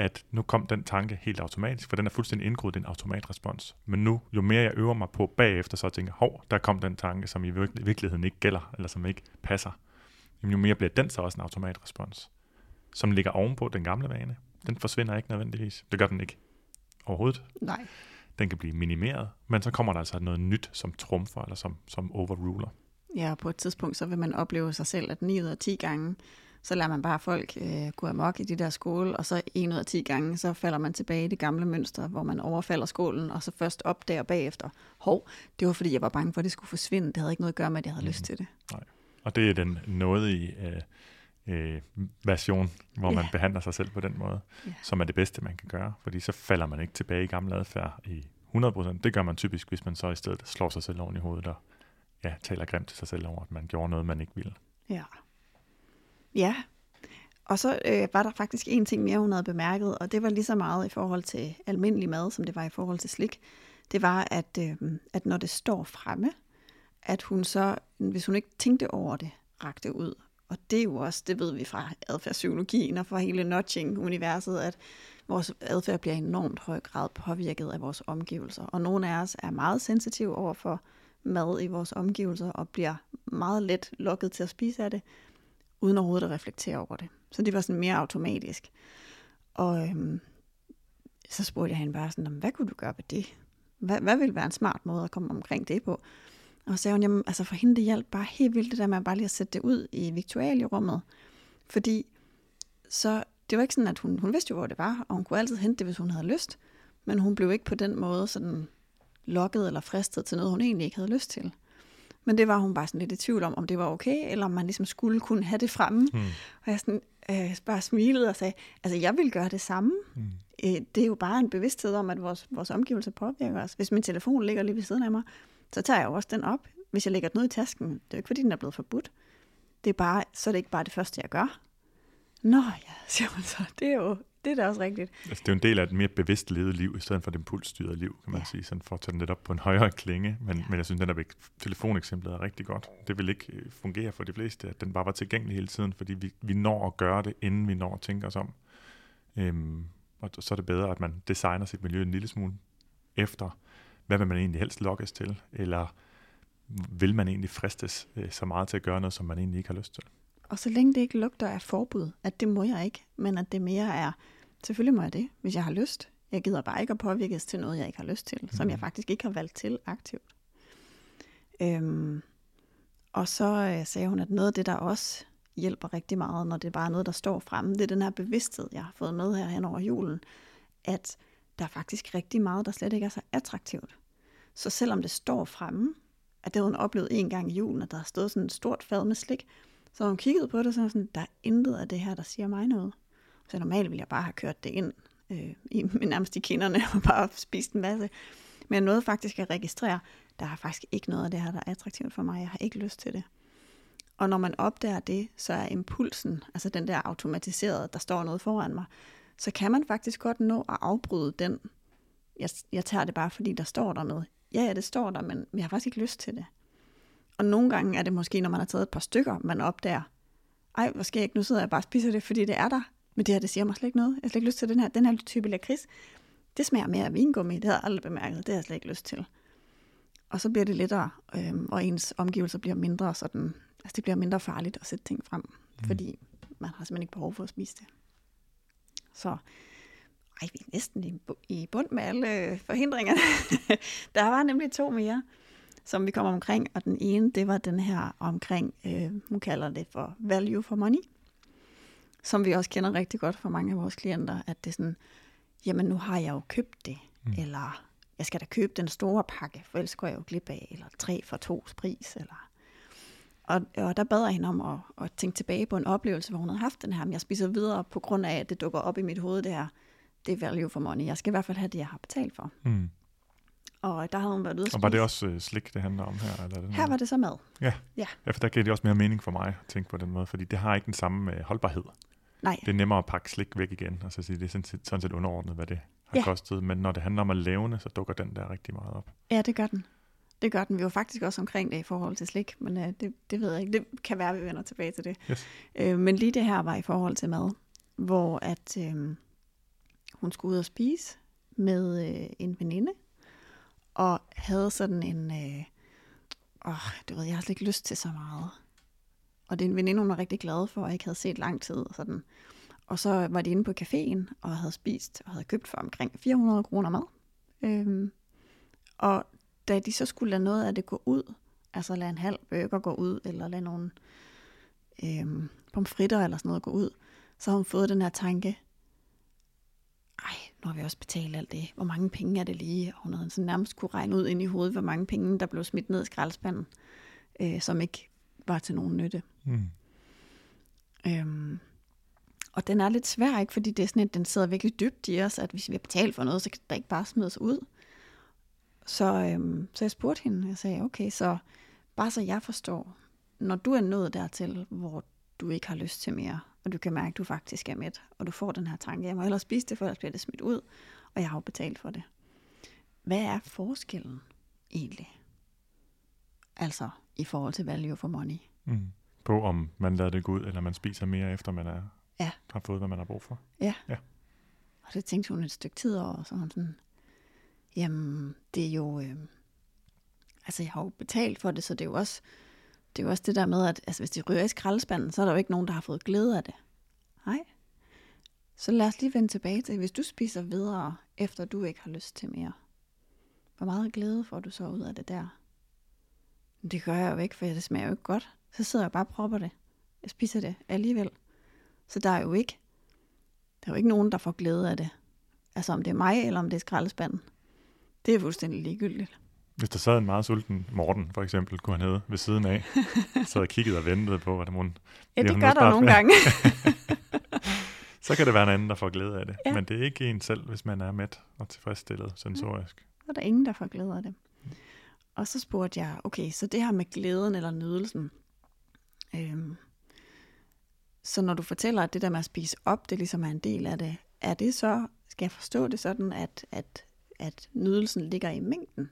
at nu kom den tanke helt automatisk, for den er fuldstændig indgroet i en automatrespons. Men nu, jo mere jeg øver mig på bagefter, så tænker jeg, hov, der kom den tanke, som i virkeligheden ikke gælder, eller som ikke passer. jo mere bliver den så også en automatrespons, som ligger ovenpå den gamle vane. Den forsvinder ikke nødvendigvis. Det gør den ikke overhovedet. Nej. Den kan blive minimeret, men så kommer der altså noget nyt, som trumfer, eller som, som overruler. Ja, og på et tidspunkt, så vil man opleve sig selv, at 9 ud af 10 gange, så lader man bare folk øh, gå amok i de der skåle, og så en ud af 10 gange, så falder man tilbage i det gamle mønster, hvor man overfalder skålen, og så først opdager bagefter, hov, det var fordi, jeg var bange for, at det skulle forsvinde. Det havde ikke noget at gøre med, at jeg havde mm. lyst til det. Nej. Og det er den nådige øh, øh, version, hvor yeah. man behandler sig selv på den måde, yeah. som er det bedste, man kan gøre. Fordi så falder man ikke tilbage i gammel adfærd i 100%. Det gør man typisk, hvis man så i stedet slår sig selv oven i hovedet og ja, taler grimt til sig selv over, at man gjorde noget, man ikke ville. Ja. Ja, og så øh, var der faktisk en ting mere, hun havde bemærket, og det var lige så meget i forhold til almindelig mad, som det var i forhold til slik. Det var, at, øh, at når det står fremme, at hun så, hvis hun ikke tænkte over det, rakte ud. Og det er jo også, det ved vi fra adfærdspsykologien og fra hele nudging-universet, at vores adfærd bliver enormt høj grad påvirket af vores omgivelser. Og nogle af os er meget sensitive over for mad i vores omgivelser og bliver meget let lukket til at spise af det uden overhovedet at reflektere over det. Så det var sådan mere automatisk. Og øhm, så spurgte jeg hende bare sådan, hvad kunne du gøre ved det? Hvad, hvad ville være en smart måde at komme omkring det på? Og så sagde hun, jamen, altså for hende det hjalp bare helt vildt det der med bare lige at sætte det ud i viktualierummet. Fordi så, det var ikke sådan, at hun, hun vidste jo, hvor det var, og hun kunne altid hente det, hvis hun havde lyst. Men hun blev ikke på den måde sådan lokket eller fristet til noget, hun egentlig ikke havde lyst til. Men det var hun bare sådan lidt i tvivl om, om det var okay, eller om man ligesom skulle kunne have det fremme. Mm. Og jeg sådan, øh, bare smilede og sagde, altså jeg vil gøre det samme. Mm. Øh, det er jo bare en bevidsthed om, at vores, vores omgivelser påvirker os. Hvis min telefon ligger lige ved siden af mig, så tager jeg jo også den op. Hvis jeg lægger noget i tasken, det er jo ikke fordi, den er blevet forbudt. Det er bare, så er det ikke bare det første, jeg gør. Nå ja, siger man så. Det er jo det er da også rigtigt. Altså, det er jo en del af et mere bevidst levet liv, i stedet for et impulsstyret liv, kan man ja. sige, sådan for at tage den lidt op på en højere klinge. Men, ja. men jeg synes, den der telefoneksemplet er rigtig godt. Det vil ikke øh, fungere for de fleste, at den bare var tilgængelig hele tiden, fordi vi, vi når at gøre det, inden vi når at tænke os om. Øhm, og så er det bedre, at man designer sit miljø en lille smule efter, hvad vil man egentlig helst lokkes til, eller vil man egentlig fristes øh, så meget til at gøre noget, som man egentlig ikke har lyst til. Og så længe det ikke lugter af forbud, at det må jeg ikke, men at det mere er, selvfølgelig må jeg det, hvis jeg har lyst. Jeg gider bare ikke at påvirkes til noget, jeg ikke har lyst til, mm. som jeg mhm. faktisk ikke har valgt til aktivt. Øhm, og så øh, sagde hun, at noget af det, der også hjælper rigtig meget, når det bare er noget, der står fremme, det er den her bevidsthed, jeg har fået med her hen over julen, at der er faktisk rigtig meget, der slet ikke er så attraktivt. Så selvom det står fremme, at det havde hun oplevet en gang i julen, at der har stået sådan et stort fad med slik, så hun kiggede på det, og så sådan, der er intet af det her, der siger mig noget. Så normalt ville jeg bare have kørt det ind øh, i, nærmest i kinderne og bare spist en masse. Men jeg nåede faktisk at registrere, der er faktisk ikke noget af det her, der er attraktivt for mig. Jeg har ikke lyst til det. Og når man opdager det, så er impulsen, altså den der automatiserede, der står noget foran mig, så kan man faktisk godt nå at afbryde den. Jeg, jeg tager det bare, fordi der står der noget. Ja, ja, det står der, men jeg har faktisk ikke lyst til det. Og nogle gange er det måske, når man har taget et par stykker, man opdager, ej, hvor skal jeg ikke, nu sidder jeg bare og spiser det, fordi det er der. Men det her, det siger mig slet ikke noget. Jeg har slet ikke lyst til den her, den her type lakrids. Det smager mere af vingummi, det har jeg aldrig bemærket, det har jeg slet ikke lyst til. Og så bliver det lettere, øh, og ens omgivelser bliver mindre sådan, altså det bliver mindre farligt at sætte ting frem, mm. fordi man har simpelthen ikke behov for at spise det. Så ej, vi er næsten i, i bund med alle forhindringerne. der var nemlig to mere som vi kommer omkring, og den ene, det var den her omkring, øh, hun kalder det for value for money, som vi også kender rigtig godt fra mange af vores klienter, at det er sådan, jamen nu har jeg jo købt det, mm. eller jeg skal da købe den store pakke, for ellers går jeg jo glip af, eller tre for to pris, eller... Og, og der bad jeg hende om at, at tænke tilbage på en oplevelse, hvor hun havde haft den her, men jeg spiser videre på grund af, at det dukker op i mit hoved, det her, det er value for money. Jeg skal i hvert fald have det, jeg har betalt for. Mm. Og der havde hun været ude at Og var det også øh, slik, det handler om her? Eller her var det så mad. Ja. ja, ja for der giver det også mere mening for mig at tænke på den måde, fordi det har ikke den samme øh, holdbarhed. Nej. Det er nemmere at pakke slik væk igen, og så sige, det er sådan set, sådan set underordnet, hvad det har ja. kostet. Men når det handler om at lave så dukker den der rigtig meget op. Ja, det gør den. Det gør den. Vi var faktisk også omkring det i forhold til slik, men øh, det, det ved jeg ikke. Det kan være, at vi vender tilbage til det. Yes. Øh, men lige det her var i forhold til mad, hvor at øh, hun skulle ud og spise med øh, en veninde, og havde sådan en, øh, åh, du ved, jeg har slet ikke lyst til så meget. Og det er en veninde, hun var rigtig glad for, og ikke havde set lang tid. Og, sådan. og så var de inde på caféen og havde spist og havde købt for omkring 400 kroner mad. Øhm, og da de så skulle lade noget af det gå ud, altså lade en halv burger gå ud, eller lade nogle øhm, pomfritter eller sådan noget gå ud, så har hun fået den her tanke, ej, nu har vi også betalt alt det. Hvor mange penge er det lige? Og hun havde sådan nærmest kunne regne ud ind i hovedet, hvor mange penge, der blev smidt ned i skraldespanden, øh, som ikke var til nogen nytte. Mm. Øhm, og den er lidt svær, ikke? fordi det er sådan, at den sidder virkelig dybt i os, at hvis vi har betalt for noget, så kan der ikke bare smides ud. Så, øhm, så jeg spurgte hende, jeg sagde, okay, så bare så jeg forstår, når du er nået dertil, hvor du ikke har lyst til mere, og du kan mærke, at du faktisk er mæt, og du får den her tanke, jeg må hellere spise det, for ellers bliver det smidt ud, og jeg har jo betalt for det. Hvad er forskellen egentlig? Altså i forhold til value for money. Mm. På om man lader det gå ud, eller man spiser mere efter man er, ja. har fået, hvad man har brug for. Ja. ja. Og det tænkte hun et stykke tid over, og så hun sådan, jamen det er jo, øh, altså jeg har jo betalt for det, så det er jo også, det er jo også det der med, at altså, hvis de ryger i skraldespanden, så er der jo ikke nogen, der har fået glæde af det. Nej. Så lad os lige vende tilbage til, hvis du spiser videre, efter du ikke har lyst til mere. Hvor meget glæde får du så ud af det der? Det gør jeg jo ikke, for det smager jo ikke godt. Så sidder jeg bare og propper det. Jeg spiser det alligevel. Så der er jo ikke, der er jo ikke nogen, der får glæde af det. Altså om det er mig, eller om det er skraldespanden. Det er fuldstændig ligegyldigt. Hvis der sad en meget sulten Morten, for eksempel, kunne han hedde ved siden af, så havde kigget og ventet på, hvad hun... Ja, det gør der nogle gange. så kan det være en anden, der får glæde af det. Ja. Men det er ikke en selv, hvis man er mæt og tilfredsstillet sensorisk. Så er der ingen, der får glæde af det. Og så spurgte jeg, okay, så det her med glæden eller nydelsen. Øhm, så når du fortæller, at det der med at spise op, det ligesom er en del af det, er det så, skal jeg forstå det sådan, at, at, at nydelsen ligger i mængden?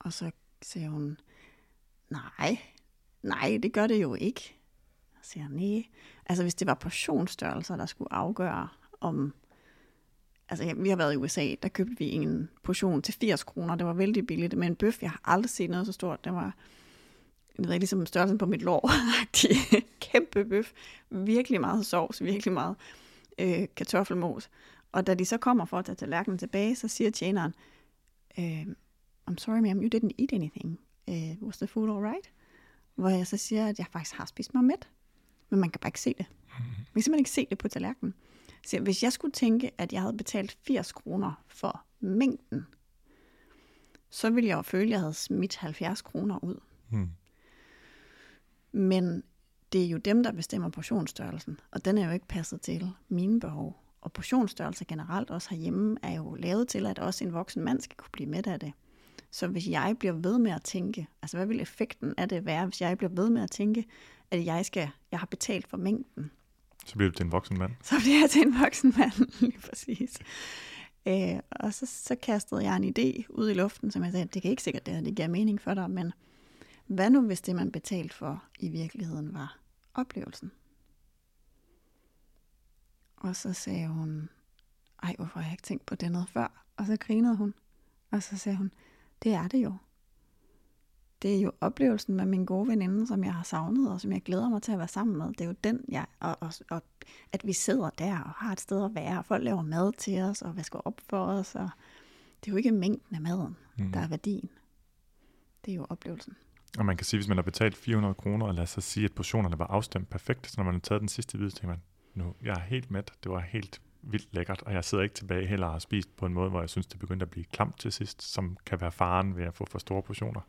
Og så siger hun, nej, nej, det gør det jo ikke. Så siger nej. Altså hvis det var portionsstørrelser, der skulle afgøre, om... Altså ja, vi har været i USA, der købte vi en portion til 80 kroner. Det var vældig billigt, men en bøf, jeg har aldrig set noget så stort. Det var jeg ved, ligesom størrelsen på mit lår. Kæmpe bøf. Virkelig meget sovs, virkelig meget øh, kartoffelmos. Og da de så kommer for at tage tallerkenen tilbage, så siger tjeneren, øh, I'm sorry ma'am, you didn't eat anything. Uh, was the food all right? Hvor jeg så siger, at jeg faktisk har spist mig mæt. Men man kan bare ikke se det. Man kan simpelthen ikke se det på tallerkenen. Så hvis jeg skulle tænke, at jeg havde betalt 80 kroner for mængden, så ville jeg jo føle, at jeg havde smidt 70 kroner ud. Mm. Men det er jo dem, der bestemmer portionsstørrelsen, og den er jo ikke passet til mine behov. Og portionsstørrelse generelt også herhjemme er jo lavet til, at også en voksen mand skal kunne blive mæt af det. Så hvis jeg bliver ved med at tænke, altså hvad vil effekten af det være, hvis jeg bliver ved med at tænke, at jeg skal, jeg har betalt for mængden. Så bliver du til en voksen mand. Så bliver jeg til en voksen mand, lige præcis. Øh, og så, så kastede jeg en idé ud i luften, som jeg sagde, det kan ikke sikkert, det, her, det giver mening for dig, men hvad nu, hvis det, man betalte for i virkeligheden var oplevelsen? Og så sagde hun, ej, hvorfor har jeg ikke tænkt på det noget før? Og så grinede hun, og så sagde hun, det er det jo. Det er jo oplevelsen med min gode veninde, som jeg har savnet, og som jeg glæder mig til at være sammen med. Det er jo den, jeg, og, og, og at vi sidder der og har et sted at være, og folk laver mad til os, og vasker op for os, og det er jo ikke mængden af maden, mm. der er værdien. Det er jo oplevelsen. Og man kan sige, hvis man har betalt 400 kroner, og lad os sige, at portionerne var afstemt perfekt, så når man har taget den sidste bid, så tænker man, nu, jeg er helt mæt, det var helt vildt lækkert, og jeg sidder ikke tilbage heller og har spist på en måde, hvor jeg synes, det begyndte at blive klamt til sidst, som kan være faren ved at få for store portioner.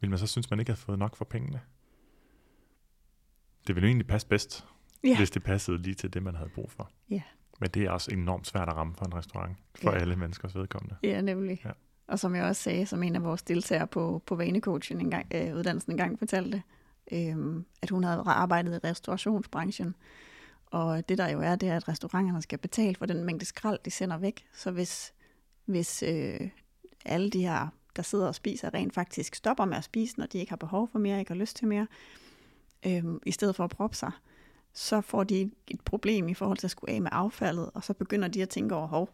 Vil man så synes, man ikke har fået nok for pengene? Det ville jo egentlig passe bedst, Ja. hvis det passede lige til det, man havde brug for. Ja. Men det er også enormt svært at ramme for en restaurant, for Ja. alle menneskers vedkommende. Ja, nemlig. Ja. Og som jeg også sagde, som en af vores deltagere på, på vanecoaching en gang, øh, uddannelsen en gang fortalte, øh, at hun havde arbejdet i restaurationsbranchen. Og det der jo er, det er, at restauranterne skal betale for den mængde skrald, de sender væk. Så hvis, hvis øh, alle de her, der sidder og spiser, rent faktisk stopper med at spise, når de ikke har behov for mere, ikke har lyst til mere, øh, i stedet for at proppe sig, så får de et problem i forhold til at skulle af med affaldet, og så begynder de at tænke over, hov,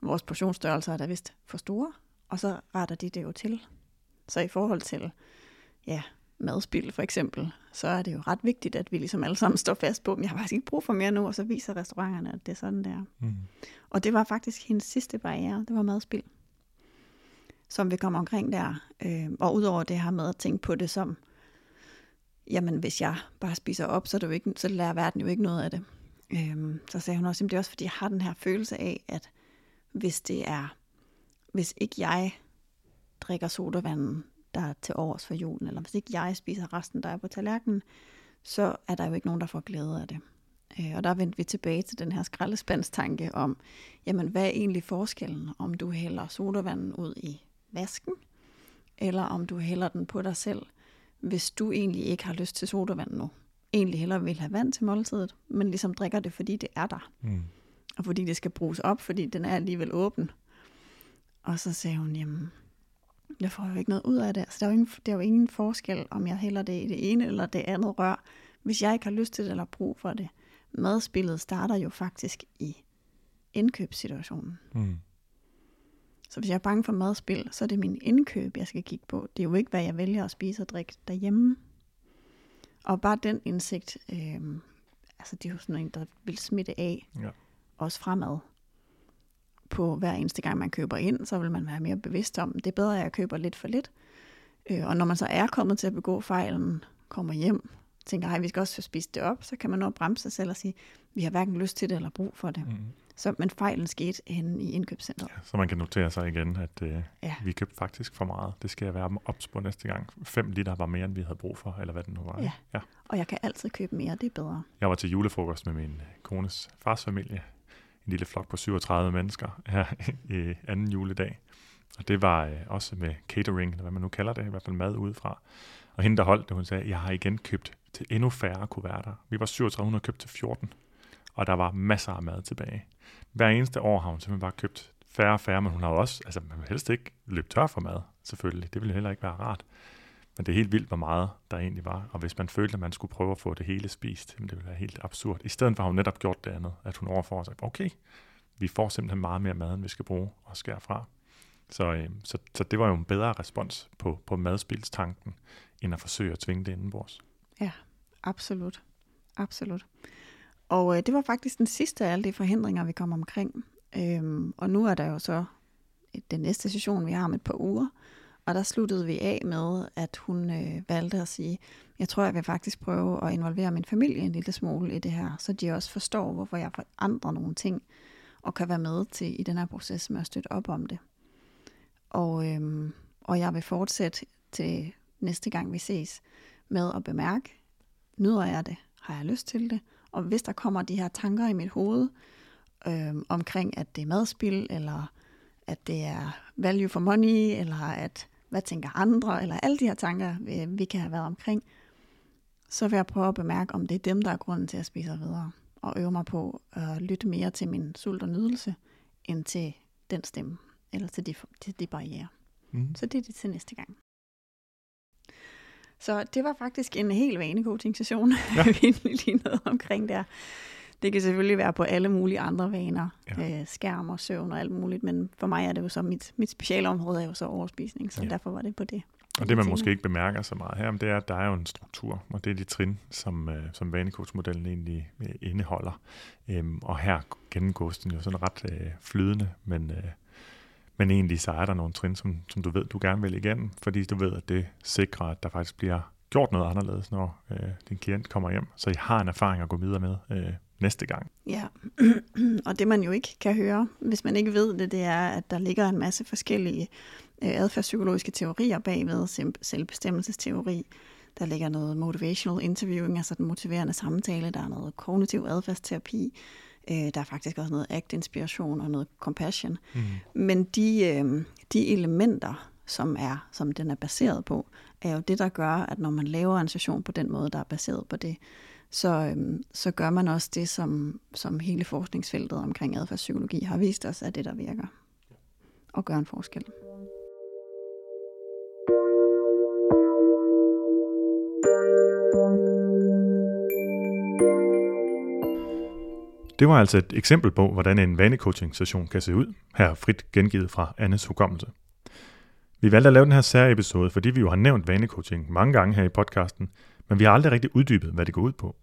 vores portionsstørrelser er da vist for store, og så retter de det jo til. Så i forhold til ja, madspil for eksempel, så er det jo ret vigtigt, at vi ligesom alle sammen står fast på, at jeg har faktisk ikke brug for mere nu, og så viser restauranterne, at det er sådan, det er. Mm. Og det var faktisk hendes sidste barriere, det var madspil, som vi kom omkring der. Øh, og udover det her med at tænke på det som, jamen hvis jeg bare spiser op, så, er det jo ikke, så lærer verden jo ikke noget af det. Øh, så sagde hun også, at det er også fordi, jeg har den her følelse af, at hvis det er, hvis ikke jeg drikker sodavanden, der er til overs for julen, eller hvis ikke jeg spiser resten, der er på tallerkenen, så er der jo ikke nogen, der får glæde af det. Øh, Og der vendte vi tilbage til den her skraldespandstanke om, jamen hvad er egentlig forskellen, om du hælder sodavanden ud i vasken, eller om du hælder den på dig selv, hvis du egentlig ikke har lyst til sodavand nu. Egentlig hellere vil have vand til måltidet, men ligesom drikker det, fordi det er der. Mm. Og fordi det skal bruges op, fordi den er alligevel åben. Og så sagde hun, jamen, jeg får jo ikke noget ud af det. Altså, der, er jo ingen, der er jo ingen forskel, om jeg hælder det i det ene eller det andet rør, hvis jeg ikke har lyst til det eller brug for det. Madspillet starter jo faktisk i indkøbssituationen. Mm. Så hvis jeg er bange for madspil, så er det min indkøb, jeg skal kigge på. Det er jo ikke, hvad jeg vælger at spise og drikke derhjemme. Og bare den indsigt, øh, altså det er jo sådan en, der vil smitte af, Ja. også fremad. På hver eneste gang, man køber ind, så vil man være mere bevidst om, det er bedre, at jeg køber lidt for lidt. Øh, og når man så er kommet til at begå fejlen, kommer hjem, tænker, hej, vi skal også spise det op, så kan man nå at bremse sig selv og sige, vi har hverken lyst til det eller brug for det. Mm. Så, men fejlen skete henne i indkøbscentret. Så man kan notere sig igen, at øh, Ja. vi købte faktisk for meget. Det skal jeg være ops på næste gang. 5 liter var mere, end vi havde brug for, eller hvad det nu var. Ja. ja. Og jeg kan altid købe mere, det er bedre. Jeg var til julefrokost med min kones fars familie. En lille flok på 37 mennesker her i anden juledag. Og det var øh, også med catering, eller hvad man nu kalder det, i hvert fald mad udefra. Og hende, der holdt det, hun sagde, jeg har igen købt til endnu færre kuverter. Vi var 3700 købt til 14. og der var masser af mad tilbage. Hver eneste år har hun simpelthen bare købt færre og færre, men hun har også, altså man vil helst ikke løbe tør for mad, selvfølgelig. Det ville heller ikke være rart. Men det er helt vildt, hvor meget der egentlig var. Og hvis man følte, at man skulle prøve at få det hele spist, det ville være helt absurd. I stedet for har hun netop gjort det andet, at hun overfor sig, okay, vi får simpelthen meget mere mad, end vi skal bruge og skære fra. Så, øh, så, så det var jo en bedre respons på, på madspildstanken, end at forsøge at tvinge det indenbords. Ja, absolut. Absolut. Og øh, det var faktisk den sidste af alle de forhindringer, vi kom omkring. Øhm, og nu er der jo så øh, den næste session, vi har om et par uger. Og der sluttede vi af med, at hun øh, valgte at sige, jeg tror, jeg vil faktisk prøve at involvere min familie en lille smule i det her, så de også forstår, hvorfor jeg forandrer nogle ting, og kan være med til i den her proces med at støtte op om det. Og, øhm, og jeg vil fortsætte til næste gang vi ses med at bemærke, nyder jeg det? Har jeg lyst til det? Og hvis der kommer de her tanker i mit hoved øhm, omkring, at det er madspil, eller at det er value for money, eller at hvad tænker andre, eller alle de her tanker, vi, vi kan have været omkring, så vil jeg prøve at bemærke, om det er dem, der er grunden til at spise videre, og øve mig på at lytte mere til min sult og nydelse, end til den stemme, eller til de, til de barriere. Mm. Så det er det til næste gang. Så det var faktisk en helt vanlig coaching-session, ja. vi lige noget omkring der. Det kan selvfølgelig være på alle mulige andre vaner, ja. øh, skærm og søvn og alt muligt, men for mig er det jo så, mit, mit specialområde er jo så overspisning, så ja. derfor var det på det. Og det, man måske ikke bemærker så meget her, det er, at der er jo en struktur, og det er de trin, som, øh, som vanecoach-modellen egentlig øh, indeholder. Øhm, og her gennemgås den jo sådan ret øh, flydende, men, øh, men egentlig så er der nogle trin, som, som du ved, du gerne vil igennem, fordi du ved, at det sikrer, at der faktisk bliver gjort noget anderledes, når øh, din klient kommer hjem, så I har en erfaring at gå videre med øh, næste gang. Ja, og det man jo ikke kan høre, hvis man ikke ved det, det er, at der ligger en masse forskellige øh, adfærdspsykologiske teorier bagved, selvbestemmelsesteori, der ligger noget motivational interviewing, altså den motiverende samtale, der er noget kognitiv adfærdsterapi, øh, der er faktisk også noget act-inspiration og noget compassion. Mm. Men de, øh, de elementer, som er som den er baseret på, er jo det, der gør, at når man laver en session på den måde, der er baseret på det, så, øhm, så gør man også det, som, som hele forskningsfeltet omkring adfærdspsykologi har vist os, er det, der virker og gør en forskel. Det var altså et eksempel på, hvordan en vanecoaching-session kan se ud, her frit gengivet fra Annes hukommelse. Vi valgte at lave den her særepisode, fordi vi jo har nævnt vanecoaching mange gange her i podcasten, men vi har aldrig rigtig uddybet, hvad det går ud på.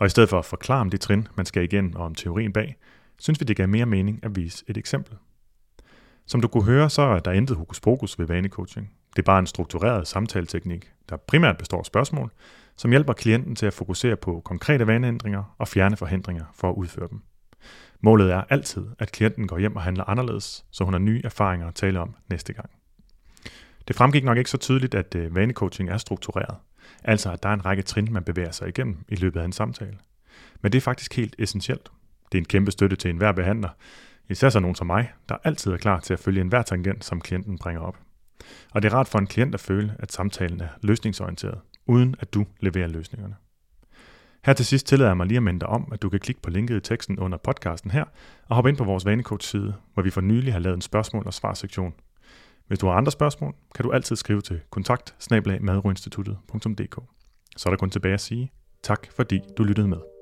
Og i stedet for at forklare om de trin, man skal igen og om teorien bag, synes vi, det gav mere mening at vise et eksempel. Som du kunne høre, så er der intet hokus pokus ved vanecoaching. Det er bare en struktureret samtaleteknik, der primært består af spørgsmål, som hjælper klienten til at fokusere på konkrete vaneændringer og fjerne forhindringer for at udføre dem. Målet er altid, at klienten går hjem og handler anderledes, så hun har nye erfaringer at tale om næste gang. Det fremgik nok ikke så tydeligt, at øh, vanecoaching er struktureret. Altså at der er en række trin, man bevæger sig igennem i løbet af en samtale. Men det er faktisk helt essentielt. Det er en kæmpe støtte til enhver behandler, især så nogen som mig, der altid er klar til at følge enhver tangent, som klienten bringer op. Og det er rart for en klient at føle, at samtalen er løsningsorienteret, uden at du leverer løsningerne. Her til sidst tillader jeg mig lige at minde dig om, at du kan klikke på linket i teksten under podcasten her, og hoppe ind på vores vanecoach side, hvor vi for nylig har lavet en spørgsmål- og svarsektion, hvis du har andre spørgsmål, kan du altid skrive til kontakt Så er der kun tilbage at sige tak, fordi du lyttede med.